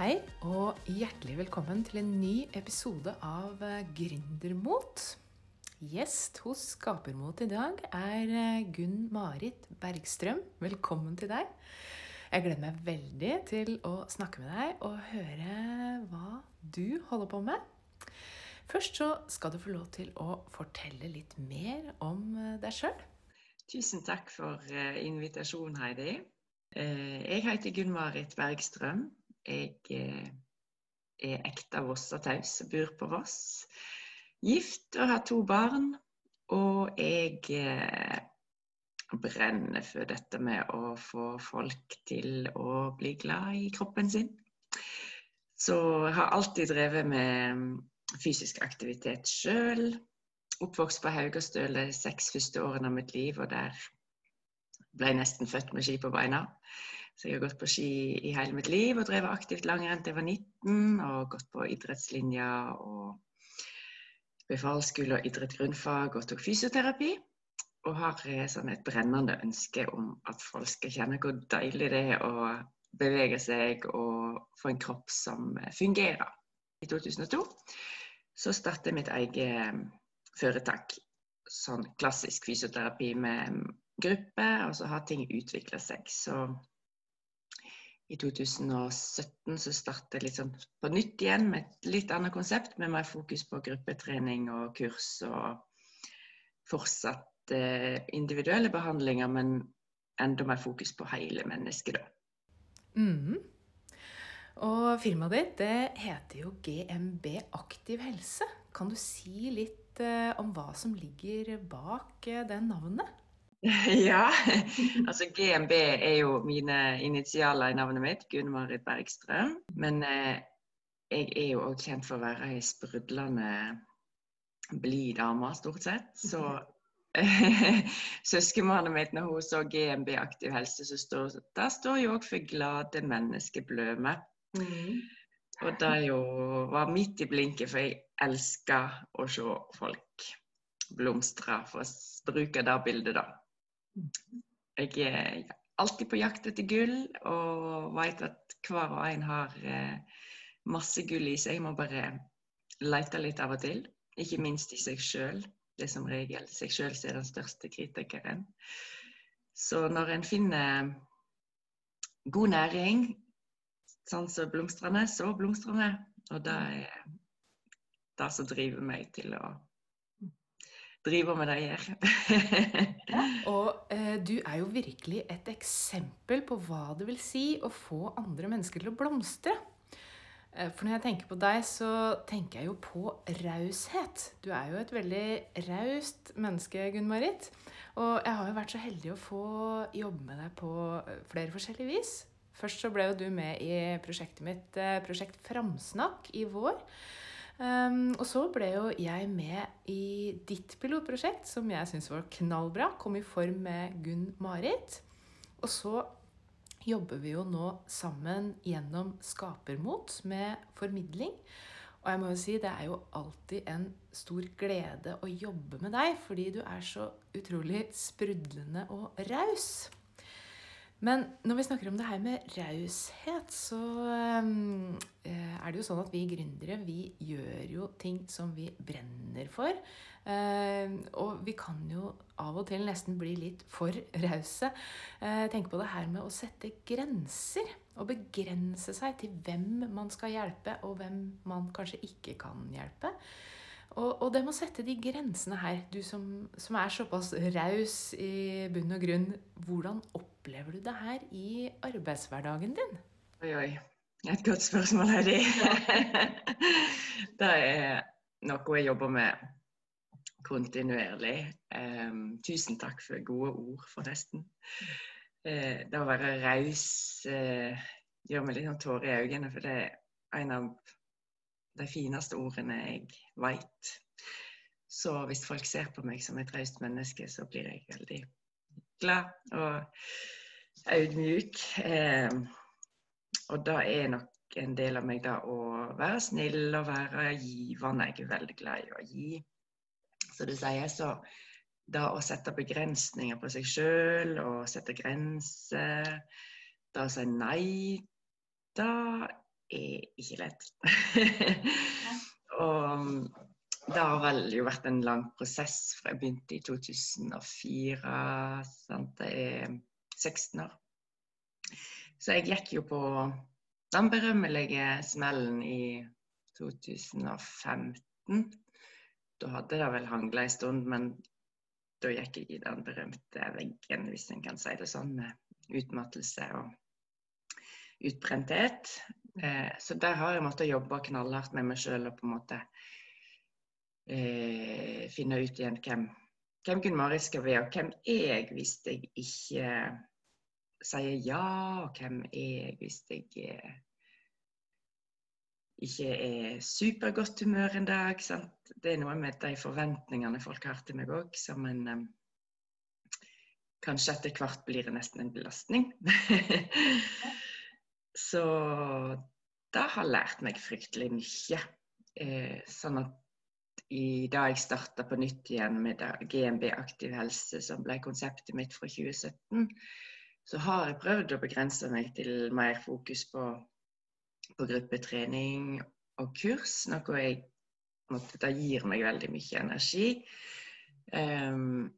Hei og hjertelig velkommen til en ny episode av eh, Gründermot. Gjest hos Skapermot i dag er eh, Gunn Marit Bergstrøm. Velkommen til deg. Jeg gleder meg veldig til å snakke med deg og høre hva du holder på med. Først så skal du få lov til å fortelle litt mer om eh, deg sjøl. Tusen takk for invitasjonen, Heidi. Jeg heter Gunn Marit Bergstrøm. Jeg eh, er ekte vossataus, bor på Voss. Gift og har to barn. Og jeg eh, brenner for dette med å få folk til å bli glad i kroppen sin. Så jeg har alltid drevet med fysisk aktivitet sjøl. Oppvokst på Haugastøl de seks første årene av mitt liv, og der ble jeg nesten født med ski på beina. Så jeg har gått på ski i hele mitt liv og drevet aktivt langrenn til jeg var 19. Og gått på idrettslinja og befalsskole og idrett grunnfag og tok fysioterapi. Og har eh, sånn et brennende ønske om at folk skal kjenne hvor deilig det er å bevege seg og få en kropp som fungerer. I 2002 så startet mitt eget foretak. Sånn klassisk fysioterapi med gruppe, og så har ting utvikla seg. Så i 2017 så startet jeg litt sånn på nytt igjen med et litt annet konsept, med mer fokus på gruppetrening og kurs og fortsatt eh, individuelle behandlinger, men enda mer fokus på hele mennesket, da. Mm. Og firmaet ditt det heter jo GMB Aktiv helse. Kan du si litt eh, om hva som ligger bak eh, det navnet? Ja. altså GMB er jo mine initialer i navnet mitt. Gunn Marit Bergstrøm. Men eh, jeg er jo òg kjent for å være ei sprudlende blid dame, stort sett. Så søskenbarnet mitt, når hun så GMB Aktiv helse, så står står jo òg for glade menneskebløme. Mm. Og det jo var midt i blinken, for jeg elsker å se folk blomstre, for å bruke det bildet, da. Jeg er alltid på jakt etter gull og vet at hver og en har eh, masse gull i seg. Jeg må bare lete litt av og til. Ikke minst i seg sjøl. Det er som regel seg sjøl som er den største kritikeren. Så når en finner god næring, sånn som blomstrene, så blomstrene. Og det er det som driver meg til å driver med det jeg gjør. ja, og eh, du er jo virkelig et eksempel på hva det vil si å få andre mennesker til å blomstre. Eh, for når jeg tenker på deg, så tenker jeg jo på raushet. Du er jo et veldig raust menneske, Gunn-Marit. Og jeg har jo vært så heldig å få jobbe med deg på eh, flere forskjellige vis. Først så ble jo du med i prosjektet mitt, eh, Prosjekt Framsnakk, i vår. Um, og så ble jo jeg med i ditt pilotprosjekt, som jeg syns var knallbra. Kom i form med Gunn Marit. Og så jobber vi jo nå sammen gjennom Skapermot med formidling. Og jeg må jo si det er jo alltid en stor glede å jobbe med deg, fordi du er så utrolig sprudlende og raus. Men når vi snakker om det her med raushet, så um, er det jo sånn at vi gründere vi gjør jo ting som vi brenner for. Uh, og vi kan jo av og til nesten bli litt for rause. Tenke på det her med å sette grenser. Og begrense seg til hvem man skal hjelpe, og hvem man kanskje ikke kan hjelpe. Og, og, det med å sette de grensene her, du som, som er såpass raus i bunn og grunn, hvordan opplever du det her i arbeidshverdagen din? Oi, oi. Et godt spørsmål, Heidi. det er noe jeg jobber med kontinuerlig. Um, tusen takk for gode ord, forresten. Uh, det å være raus uh, gjør meg litt sånn tårer i øynene, for det er en av de fineste ordene jeg veit. Så hvis folk ser på meg som et raust menneske, så blir jeg veldig glad og audmjuk. Eh, og da er nok en del av meg da å være snill og være givende. Jeg er veldig glad i å gi. Så du sier, så da å sette begrensninger på seg sjøl og sette grenser, da å si nei, da er ikke lett. og det har vel jo vært en lang prosess fra jeg begynte i 2004. Sant? Det er 16 år. Så jeg gikk jo på den berømmelige smellen i 2015. Da hadde det vel hangla en stund, men da gikk jeg i den berømte veggen, hvis en kan si det sånn, med utmattelse og utbrenthet. Eh, så der har jeg måttet jobbe knallhardt med meg sjøl og på en måte eh, finne ut igjen hvem, hvem Gunn Marit skal være, og hvem jeg hvis jeg ikke sier ja, og hvem jeg hvis jeg eh, ikke er supergodt humør en dag. Sant? Det er noe med de forventningene folk har til meg òg, som en um, Kanskje etter hvert blir det nesten en belastning. Så det har lært meg fryktelig mye. Eh, sånn at i da jeg starta på nytt igjen med GMB Aktiv helse, som ble konseptet mitt fra 2017, så har jeg prøvd å begrense meg til mer fokus på, på gruppetrening og kurs, noe jeg det gir meg veldig mye energi. Um,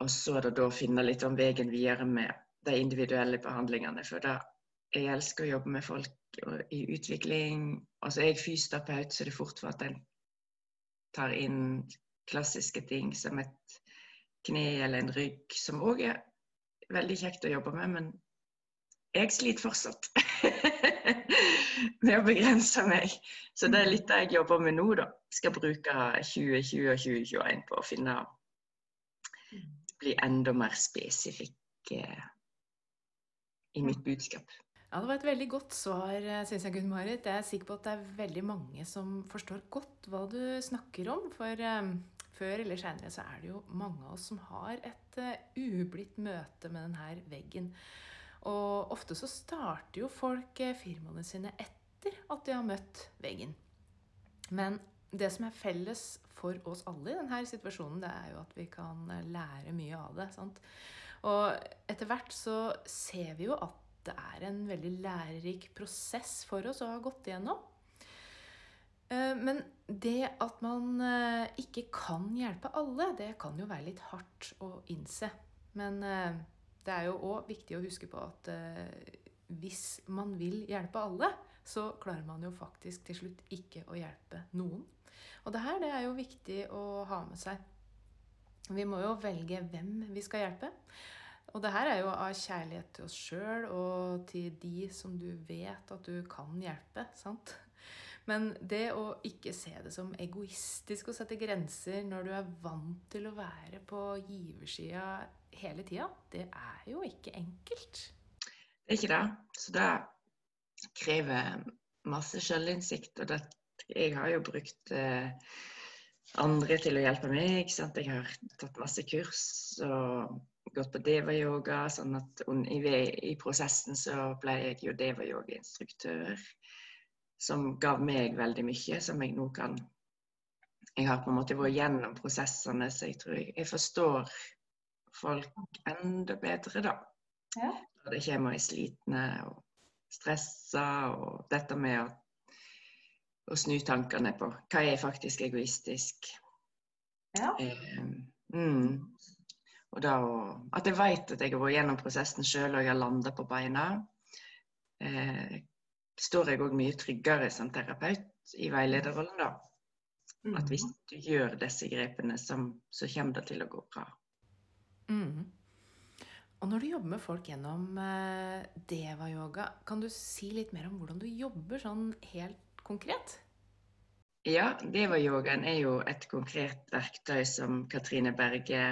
og så er det da å finne litt om veien videre med de individuelle behandlingene. For da, jeg elsker å jobbe med folk i utvikling. Altså jeg er fysioterapeut, så det er fort for at en tar inn klassiske ting som et kne eller en rygg, som òg er veldig kjekt å jobbe med, men jeg sliter fortsatt med å begrense meg. Så det er litt det jeg jobber med nå, da. Skal bruke 2020 og 2021 på å finne Bli enda mer spesifikk eh, i mitt budskap. Ja, Det var et veldig godt svar, eh, syns jeg, Gunn-Marit. Jeg er sikker på at det er veldig mange som forstår godt hva du snakker om. For um, før eller seinere så er det jo mange av oss som har et uh, ublidt møte med denne veggen. Og ofte så starter jo folk firmaene sine etter at de har møtt veggen. Men det som er felles for oss alle i denne situasjonen, det er jo at vi kan lære mye av det. sant? Og etter hvert så ser vi jo at det er en veldig lærerik prosess for oss å ha gått igjennom. Eh, men det at man eh, ikke kan hjelpe alle, det kan jo være litt hardt å innse. Men eh, det er jo òg viktig å huske på at hvis man vil hjelpe alle, så klarer man jo faktisk til slutt ikke å hjelpe noen. Og det her det er jo viktig å ha med seg. Vi må jo velge hvem vi skal hjelpe. Og det her er jo av kjærlighet til oss sjøl og til de som du vet at du kan hjelpe. sant? Men det å ikke se det som egoistisk å sette grenser når du er vant til å være på giversida hele tida, det er jo ikke enkelt. Det er ikke det. Så det krever masse sjølinnsikt. Og det, jeg har jo brukt eh, andre til å hjelpe meg. sant? Jeg har tatt masse kurs. og gått på deva-yoga. sånn at i, i, prosessen så ble jeg jo deva-yoga-instruktør. Som ga meg veldig mye, som jeg nå kan Jeg har på en måte vært gjennom prosessene, så jeg tror jeg, jeg forstår folk enda bedre, da. Ja. Når det kommer i slitne og stressa, og dette med å, å snu tankene på hva er faktisk egoistisk. Ja. Eh, mm, og da, at jeg vet at jeg har vært gjennom prosessen sjøl og jeg har landa på beina, eh, står jeg òg mye tryggere som terapeut i veilederrollen, da. At hvis mm. du gjør disse grepene, så, så kommer det til å gå bra. Mm. Og når du jobber med folk gjennom eh, deva-yoga, kan du si litt mer om hvordan du jobber sånn helt konkret? Ja, deva-yogaen er jo et konkret verktøy som Katrine Berge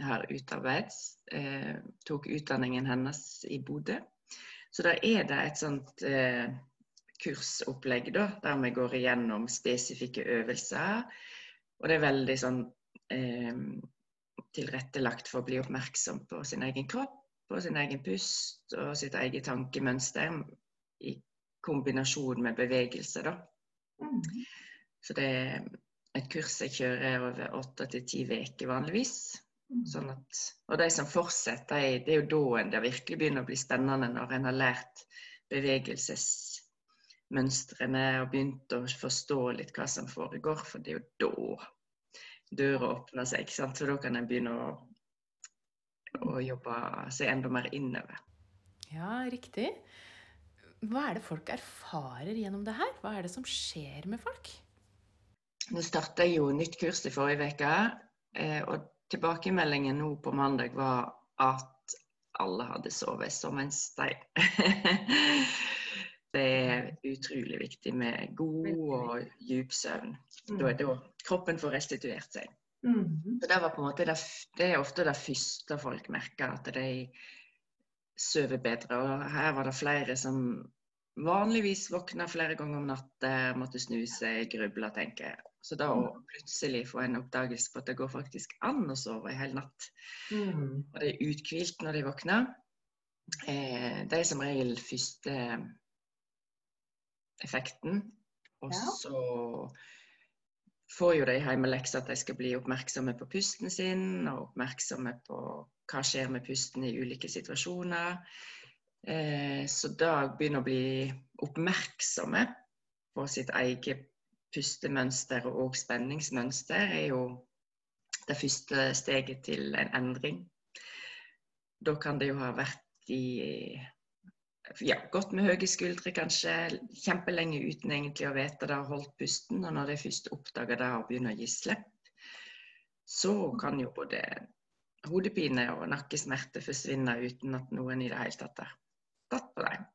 har utarbeids. Eh, tok utdanningen hennes i Bodø. Så da er det et sånt eh, kursopplegg da, der vi går igjennom spesifikke øvelser. Og det er veldig sånn eh, tilrettelagt for å bli oppmerksom på sin egen kropp, på sin egen pust og sitt eget tankemønster i kombinasjon med bevegelse, da. Mm. Så det er et kurs jeg kjører over åtte til ti uker vanligvis. Sånn at, og de som fortsetter, det er jo da en det virkelig begynner å bli spennende, når en har lært bevegelsesmønstrene og begynt å forstå litt hva som foregår, for det er jo da døra åpner seg. ikke sant? Så da kan en begynne å, å jobbe seg enda mer innover. Ja, riktig. Hva er det folk erfarer gjennom det her? Hva er det som skjer med folk? Nå starta jeg jo nytt kurs i forrige uke, eh, og tilbakemeldingen nå på mandag var at alle hadde sovet som en stein. det er utrolig viktig med god og djup søvn. Mm. Da er da kroppen får restituert seg. Mm. Det, det, det er ofte det første folk merker, at de sover bedre. Og her var det flere som vanligvis våkna flere ganger om natta, måtte snu seg, gruble, tenke. Så da å mm. plutselig få en oppdagelse på at det går faktisk an å sove en hel natt, mm. og de er uthvilt når de våkner, eh, det er som regel første effekten. Og ja. så får jo de hjemmelekse at de skal bli oppmerksomme på pusten sin, og oppmerksomme på hva skjer med pusten i ulike situasjoner. Eh, så da begynner å bli oppmerksomme på sitt eget pustemønster og spenningsmønster er jo det første steget til en endring. Da kan det jo ha vært i ja, gått med høye skuldre kanskje kjempelenge uten egentlig å vite det, holdt pusten. Og når de først oppdager det og begynner å gi slipp, så kan jo både hodepine og nakkesmerte forsvinne uten at noen i det hele tatt har tatt på dem.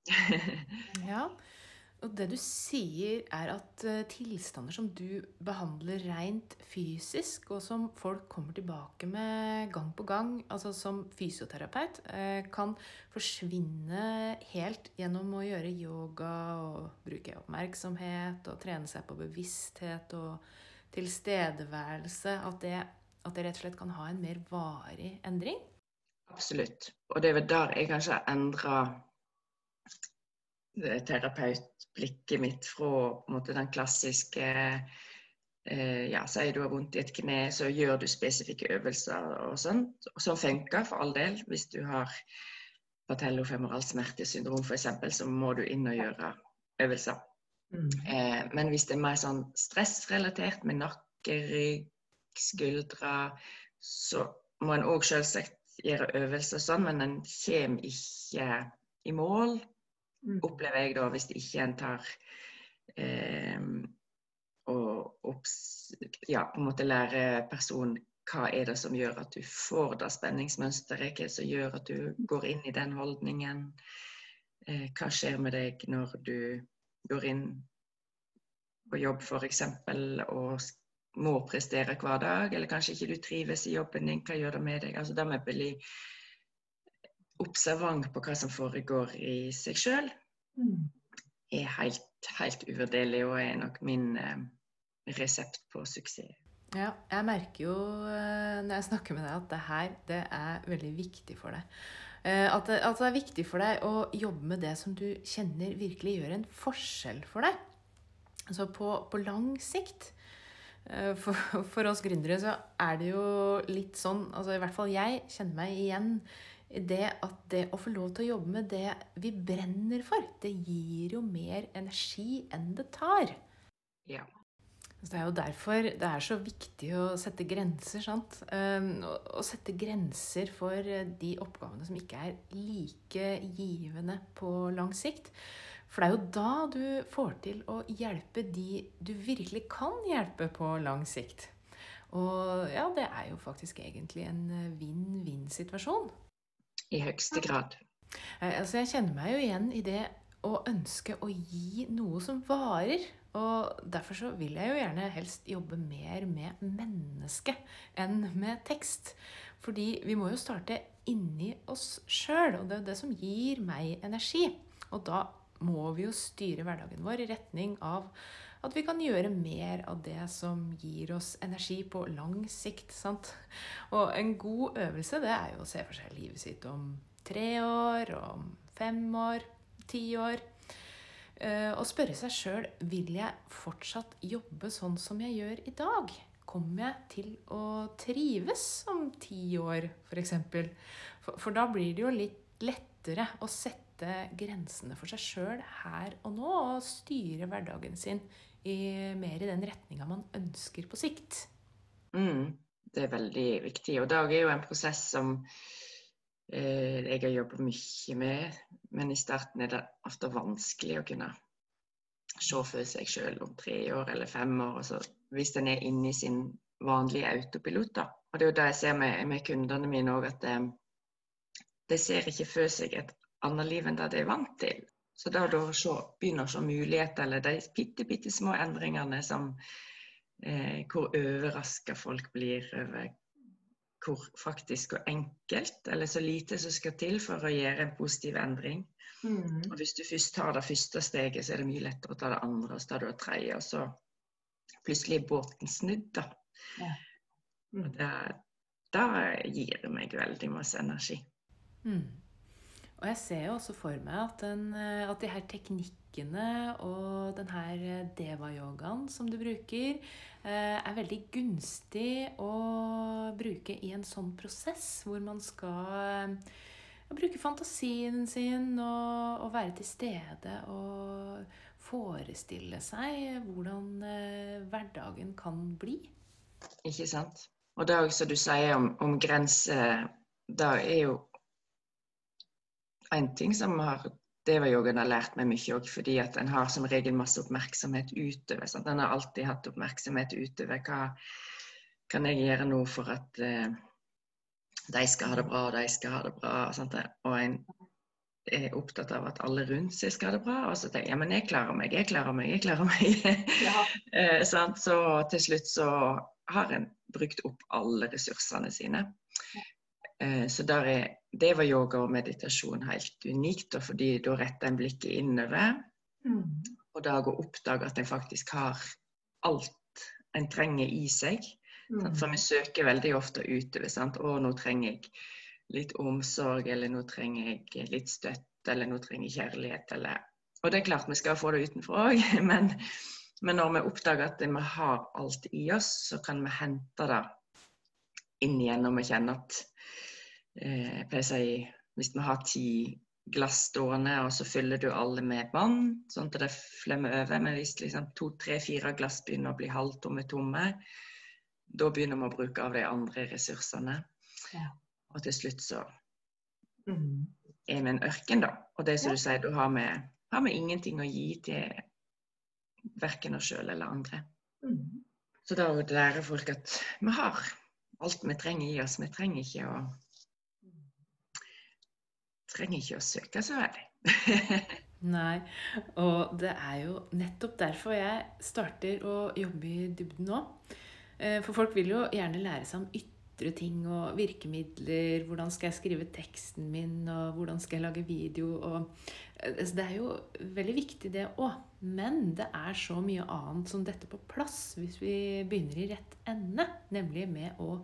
ja, og det du sier, er at uh, tilstander som du behandler rent fysisk, og som folk kommer tilbake med gang på gang, altså som fysioterapeut, uh, kan forsvinne helt gjennom å gjøre yoga og bruke oppmerksomhet og trene seg på bevissthet og tilstedeværelse. At det, at det rett og slett kan ha en mer varig endring? Absolutt. Og det er vel der jeg kanskje har endra terapeutblikket mitt fra måte, den klassiske eh, ja, Sier du har vondt i et kne, så gjør du spesifikke øvelser og sånt. Som funker, for all del. Hvis du har patellofemoral smertesyndrom f.eks., så må du inn og gjøre øvelser. Mm. Eh, men hvis det er mer sånn stressrelatert, med nakke, rygg, skuldre, så må en òg selvsagt gjøre øvelser sånn, men en kommer ikke i mål. Opplever jeg da, hvis ikke en tar eh, og opps, ja, på en måte lærer personen hva er det som gjør at du får det spenningsmønsteret, hva er det som gjør at du går inn i den holdningen. Eh, hva skjer med deg når du går inn på jobb f.eks. og må prestere hver dag, eller kanskje ikke du trives i jobben din, hva gjør det med deg? Altså, det med observant på hva som foregår i seg sjøl, mm. er helt, helt uvurderlig og er nok min eh, resept på suksess. Ja, jeg merker jo eh, når jeg snakker med deg, at det her det er veldig viktig for deg. Eh, at det, at det, er viktig for deg å jobbe med det som du kjenner virkelig gjør en forskjell for deg. Altså på, på lang sikt. Eh, for, for, oss gründere så er det jo litt sånn altså I hvert fall jeg kjenner meg igjen det at det å få lov til å jobbe med det vi brenner for, det gir jo mer energi enn det tar. Ja. Så det er jo derfor det er så viktig å sette grenser. sant? Ehm, å sette grenser for de oppgavene som ikke er like givende på lang sikt. For det er jo da du får til å hjelpe de du virkelig kan hjelpe på lang sikt. Og ja, det er jo faktisk egentlig en vinn-vinn-situasjon i høyeste grad. Eh, altså, jeg kjenner meg jo igjen i det å ønske å gi noe som varer. Og derfor så vil jeg jo gjerne helst jobbe mer med menneske enn med tekst. Fordi vi må jo starte inni oss sjøl, og det er det som gir meg energi. Og da må vi jo styre hverdagen vår i retning av at vi kan gjøre mer av det som gir oss energi på lang sikt. Sant? Og en god øvelse det er jo å se for seg livet sitt om tre år, om fem år, ti år. Eh, og spørre seg sjøl vil jeg fortsatt jobbe sånn som jeg gjør i dag. Kommer jeg til å trives om ti år, f.eks.? For, for da blir det jo litt lettere å sette sette grensene for seg sjøl her og nå, og styre hverdagen sin i, mer i den retninga man ønsker på sikt. Mm, det er veldig viktig. Og dag er jo en prosess som eh, jeg har jobba mye med, men i starten er det ofte vanskelig å kunne se for seg sjøl om tre år eller fem år. Altså, hvis en er inne i sin vanlige autopilot. Da. Og det er jo det jeg ser med, med kundene mine òg, at eh, de, ser ikke for seg et annet liv enn det de er vant til. Så da å se, begynne å se muligheter, eller de bitte, bitte små endringene som eh, Hvor overraska folk blir over hvor faktisk og enkelt, eller så lite som skal til for å gjøre en positiv endring. Mm. Og hvis du først tar det første steget, så er det mye lettere å ta det andre, og så tar du det tredje, og så plutselig er båten snudd, da. Ja. Mm. Og det, det gir meg veldig masse energi. Mm. Og jeg ser jo også for meg at, den, eh, at de her teknikkene og den her eh, deva-yogaen som du bruker, eh, er veldig gunstig å bruke i en sånn prosess hvor man skal bruke fantasien sin og, og være til stede og forestille seg hvordan hverdagen kan bli. Ikke sant. Og det som du sier om, om grenser, det er jo en ting som har Deva-yogaen har lært meg mye òg, fordi at en har som regel masse oppmerksomhet utover. Sant? En har alltid hatt oppmerksomhet utover. Hva kan jeg gjøre nå for at eh, de skal ha det bra, og de skal ha det bra? Sant? Og en er opptatt av at alle rundt seg skal ha det bra. Og så tenker jeg ja, men jeg klarer meg, jeg klarer meg, jeg klarer meg. Ja. uh, så til slutt så har en brukt opp alle ressursene sine. Uh, så er det var yoga og meditasjon helt unikt, fordi da retter en blikket innover. Mm. Og da å oppdage at en faktisk har alt en trenger i seg. Mm. For vi søker veldig ofte utover. sant? 'Å, nå trenger jeg litt omsorg', eller 'nå trenger jeg litt støtte', eller 'nå trenger jeg kjærlighet', eller Og det er klart vi skal få det utenfor òg, men, men, når vi oppdager at vi har alt i oss, så kan vi hente det inn igjen når vi kjenner at Eh, jeg pleier å si hvis vi har ti glass stående, og så fyller du alle med vann, sånn at det flemmer over. Men hvis liksom to, tre, fire glass begynner å bli halvtomme tomme, da begynner vi å bruke av de andre ressursene. Ja. Og til slutt så mm. er vi en ørken, da. Og det som ja. du sier, da har vi, har vi, ingenting å gi til verken oss sjøl eller andre. Mm. Så da lærer folk at vi har alt vi trenger i oss. Vi trenger ikke å trenger ikke å søke så veldig. Nei, og det er jo nettopp derfor jeg starter å jobbe i dybden nå. Eh, for folk vil jo gjerne lære seg om ytre ting og virkemidler. Hvordan skal jeg skrive teksten min, og hvordan skal jeg lage video? Og, eh, altså det er jo veldig viktig, det òg. Men det er så mye annet som dette på plass hvis vi begynner i rett ende. Nemlig med å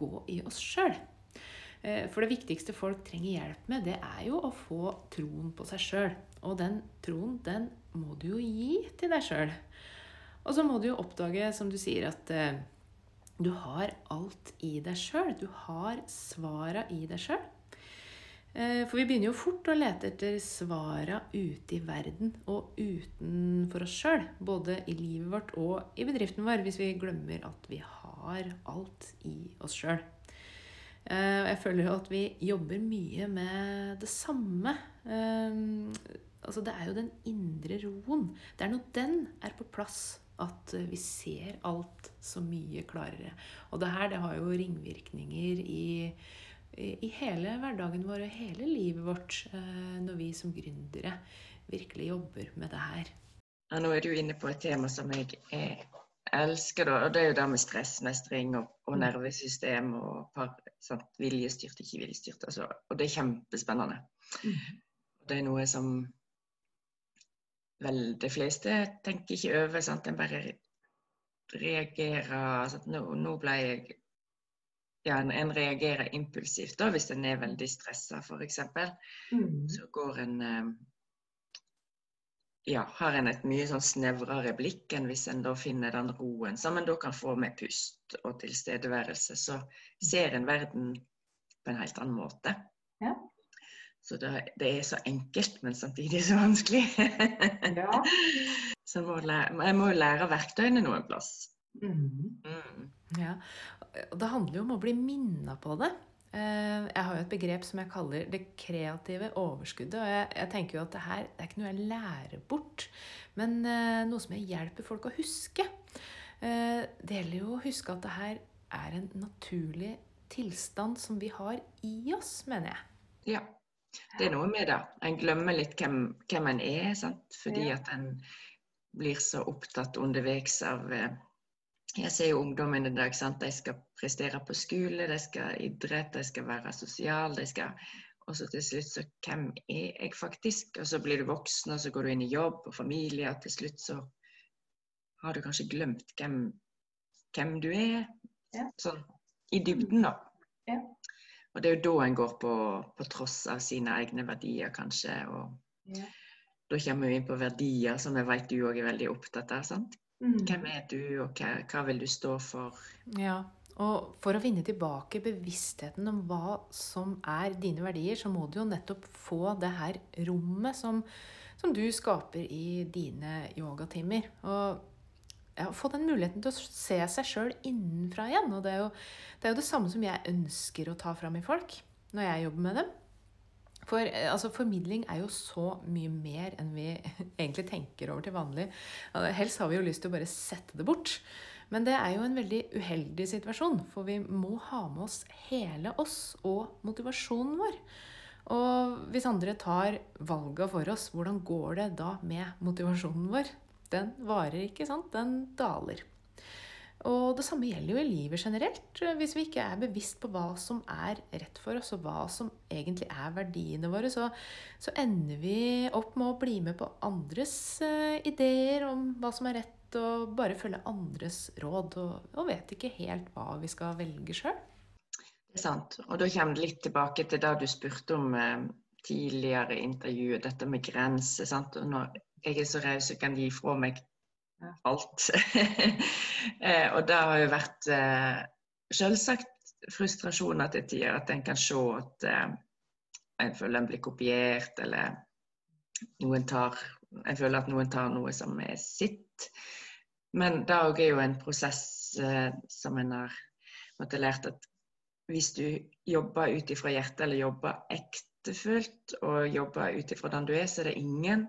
gå i oss sjøl. Eh, for det viktigste folk trenger hjelp med, det er jo å få troen på seg sjøl. Og den troen, den må du jo gi til deg sjøl. Og så må du jo oppdage, som du sier, at eh, du har alt i deg sjøl. Du har svara i deg sjøl. Eh, for vi begynner jo fort å lete etter svara ute i verden og utenfor oss sjøl. Både i livet vårt og i bedriften vår, hvis vi glemmer at vi har alt i oss sjøl. Eh, jeg føler jo at vi jobber mye med det samme. Eh, altså det er jo den indre roen. Det er når den er på plass at vi ser alt så mye klarere. Og det her det har jo ringvirkninger i, i hele hverdagen vår og hele livet vårt eh, når vi som gründere virkelig jobber med det her. Ja, nå er du inne på et tema som jeg er elsker det. Og det er jo det med stressmestring og, og mm. nervesystem og par, sant, viljestyrt, ikke viljestyrt. Altså, og det er kjempespennende. Mm. Det er noe som vel de fleste tenker ikke over. Sant? En bare reagerer sant? Nå, nå ble jeg ja, en, en, reagerer impulsivt da, hvis en er veldig stressa, f.eks. Mm. Så går en eh, ja, har en et mye sånn snevrere blikk enn hvis en da finner den roen som en da kan få med pust og tilstedeværelse. Så ser en verden på en helt annen måte. Ja. Så det, det, er så enkelt, men samtidig så vanskelig. Ja. så må lære, jeg må jo lære verktøyene noen plass. Mm. Mm. Ja. Og det handler jo om å bli minna på det. Eh, Jeg har jo et begrep som jeg kaller det kreative overskuddet. Og jeg, jeg tenker jo at det her det er ikke noe jeg lærer bort, men eh, noe som jeg hjelper folk å huske. Eh, Det gjelder jo å huske at det her er en naturlig tilstand som vi har i oss, mener jeg. Ja. Det er noe med det. En glemmer litt hvem, hvem en er, sant? fordi Ja. at en blir så opptatt underveis av Jeg ser jo ungdommen i dag. sant? De skal prestere på skole, de skal idrett, de skal være sosiale. De skal, og så til slutt så Hvem er jeg faktisk? Og så blir du voksen, og så går du inn i jobb og familie, og til slutt så har du kanskje glemt hvem, hvem du er. Ja. Sånn i dybden, da. Ja. Og det er jo da en går på, på tross av sine egne verdier, kanskje. Og Ja. Da kommer vi inn på verdier, som jeg vet du òg er veldig opptatt av. sant? Hvem er du, og hva, hva vil du stå for? Ja, og for å vinne tilbake bevisstheten om hva som er dine verdier, så må du jo nettopp få det her rommet som, som du skaper i dine yogatimer. Og ja, få den muligheten til å se seg sjøl innenfra igjen. Og det er, jo, det er jo det samme som jeg ønsker å ta fram i folk når jeg jobber med dem. For eh, altså, formidling er jo så mye mer enn vi egentlig tenker over til vanlig. Helst har vi jo lyst til å bare sette det bort. Men det er jo en veldig uheldig situasjon, for vi må ha med oss hele oss og motivasjonen vår. Og hvis andre tar valga for oss, hvordan går det da med motivasjonen vår? Den varer ikke, sant? Den daler. Og det samme gjelder jo i livet generelt. Hvis vi ikke er bevisst på hva som er rett for oss, og hva som egentlig er verdiene våre, så, så ender vi opp med å bli med på andres uh, ideer om hva som er rett, og bare følge andres råd, og, og vet ikke helt hva vi skal velge sjøl. Det er sant. Og da kommer det litt tilbake til det du spurte om uh, tidligere i intervjuet, dette med grenser. Når jeg er så raus kan gi fra meg alt. eh, og det har jo vært eh, selvsagt frustrasjoner til tider, at en kan se at eh, en føler en blir kopiert, eller noen tar En føler at noen tar noe som er sitt. Men det òg er jo en prosess som en har måttet lært at hvis du jobber ut ifra hjertet, eller jobber ektefølt, og jobber ut ifra den du er, så er det ingen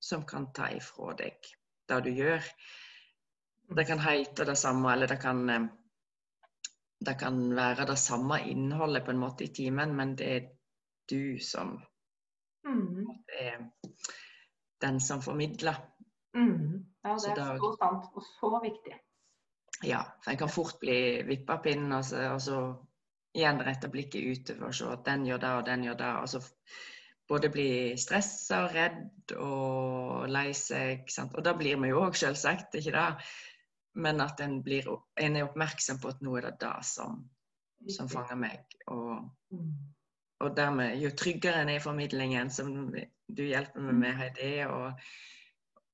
som kan ta ifra deg det du gjør. Det kan hete det samme, eller det kan, eh, det kan være det samme innholdet på en måte i timen, men det er du som er den som formidler. Ja, det er så sant og så viktig. Ja, for en kan fort bli vippa pinnen, og så, og så igjen rette blikket utover og se at den gjør det, og den gjør det. Og så både bli stressa redd og lei seg. Sant? Og da blir vi jo òg, selvsagt, ikke det? Men at en, blir, en er oppmerksom på at nå er det det som, som fanger meg. Og, og dermed, jo tryggere en er i formidlingen, som du hjelper meg med, Heidi, og,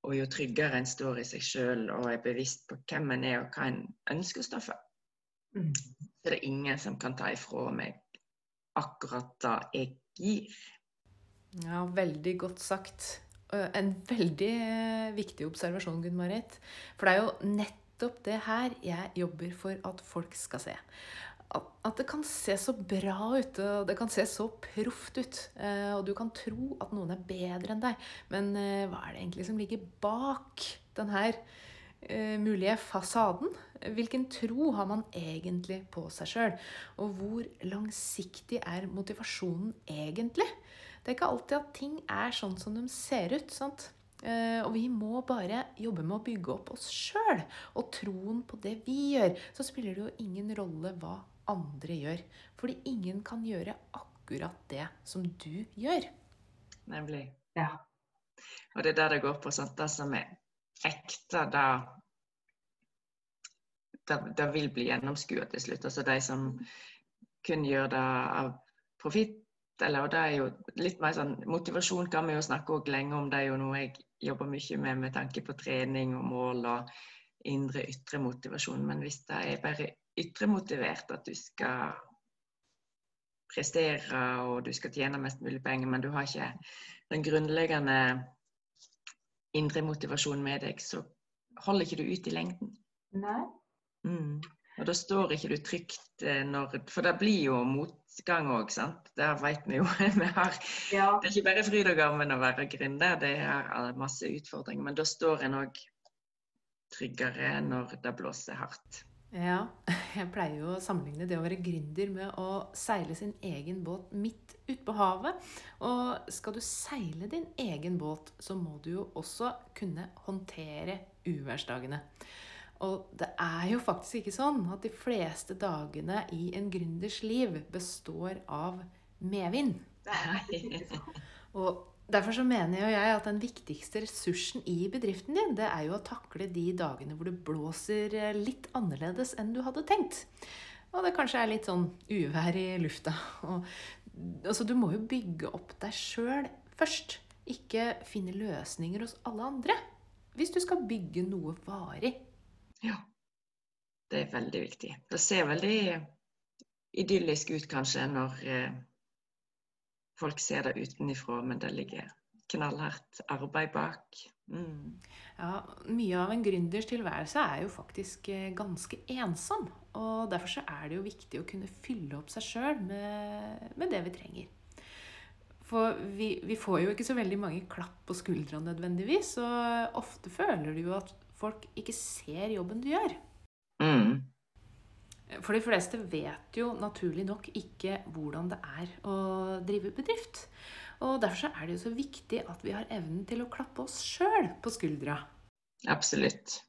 og jo tryggere en står i seg sjøl og er bevisst på hvem en er og hva en ønsker å stå for, så er det ingen som kan ta ifra meg akkurat det jeg gir. Ja, veldig godt sagt. En veldig eh, viktig observasjon, Gunn-Marit. For det er jo nettopp det her jeg jobber for at folk skal se. At, det kan se så bra ut, og det kan se så proft ut. eh, Og du kan tro at noen er bedre enn deg. Men eh, hva er det egentlig som ligger bak den her mulige fasaden? Hvilken tro har man egentlig på seg sjøl? Og hvor langsiktig er motivasjonen egentlig? Det er ikke alltid at ting er sånn som de ser ut. sant? Eh, og vi må bare jobbe med å bygge opp oss sjøl og troen på det vi gjør. Så spiller det jo ingen rolle hva andre gjør. Fordi ingen kan gjøre akkurat det som du gjør. Nemlig. Ja. Og det er der det går på. sånt. Det som er ekte, det, det vil bli gjennomskua til slutt. Altså de som kun gjør det av profitt, eller og det er jo litt mer sånn Motivasjon kan vi jo snakke også lenge om. Det er jo noe jeg jobber mye med med tanke på trening og mål og indre, ytre motivasjon. Men hvis det er bare ytre motivert at du skal prestere og du skal tjene mest mulig penger, men du har ikke den grunnleggende indre motivasjonen med deg, så holder ikke du ut i lengden. Nei. Mm. Og da står ikke du trygt eh, når For det blir jo motgang òg, sant. Det vet vi jo. vi har, Ja. det er ikke bare fryd og gammen å være gründer, det er eh, masse utfordringer. Men da står en òg tryggere når det blåser hardt. Ja, jeg pleier jo å sammenligne det å være gründer med å seile sin egen båt midt ute på havet. Og skal du seile din egen båt, så må du jo også kunne håndtere uværsdagene. Og det er jo faktisk ikke sånn at de fleste dagene i en gründers liv består av medvind. Og Derfor så mener jo jeg at den viktigste ressursen i bedriften din, det er jo å takle de dagene hvor det blåser eh, litt annerledes enn du hadde tenkt. Og det kanskje er litt sånn uvær i lufta. Og, altså, du må jo bygge opp deg sjøl først. Ikke finne løsninger hos alle andre. Hvis du skal bygge noe varig. Ja. Det er veldig viktig. Det ser veldig idyllisk ut kanskje når eh, folk ser det utenifra, men det ligger knallhardt arbeid bak. Mm. Ja, Mye av en gründers tilværelse er jo faktisk eh, ganske ensom. Og derfor så er det jo viktig å kunne fylle opp seg sjøl med, med det vi trenger. For vi, vi, får jo ikke så veldig mange klapp på skuldra nødvendigvis, og ofte føler du jo at folk ikke ser jobben du gjør. Mm. For de fleste vet jo naturlig nok ikke hvordan det er å drive bedrift. Og derfor så er det jo så viktig at vi har evnen til å klappe oss sjøl på skuldra. Absolutt.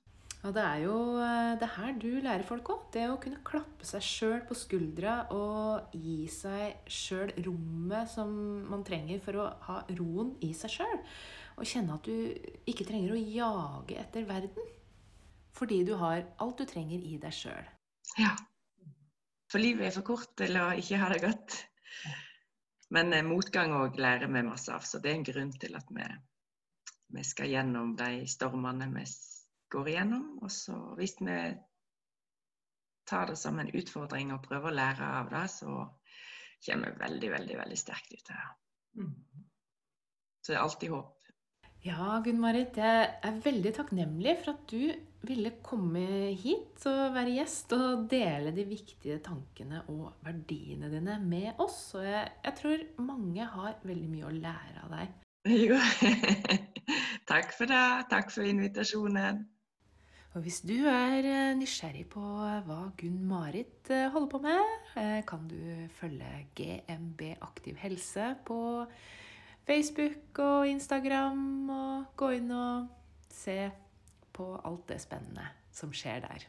Og det er jo eh, det her du lærer folk òg. Det å kunne klappe seg sjøl på skuldra og gi seg sjøl rommet som man trenger for å ha roen i seg sjøl. Og kjenne at du ikke trenger å jage etter verden. Fordi du har alt du trenger i deg sjøl. Ja. For livet er for kort til å ikke ha det godt. Men eh, motgang òg lærer vi masse av, så det er en grunn til at vi, vi skal gjennom de stormene vi går igjennom. Og så hvis vi tar det som en utfordring og prøver å lære av det, så kommer vi veldig, veldig, veldig sterkt ut av det. Så det er alltid håp. Ja, Gunn-Marit, jeg er veldig takknemlig for at du ville komme hit og være gjest og dele de viktige tankene og verdiene dine med oss. Og jeg, jeg tror mange har veldig mye å lære av deg. Jo. Takk for det. Takk for invitasjonen. Og hvis du er eh, nysgjerrig på hva Gunn-Marit eh, holder på med, eh, kan du følge GMB Aktiv helse på Facebook og Instagram, og gå inn og se på alt det spennende som skjer der.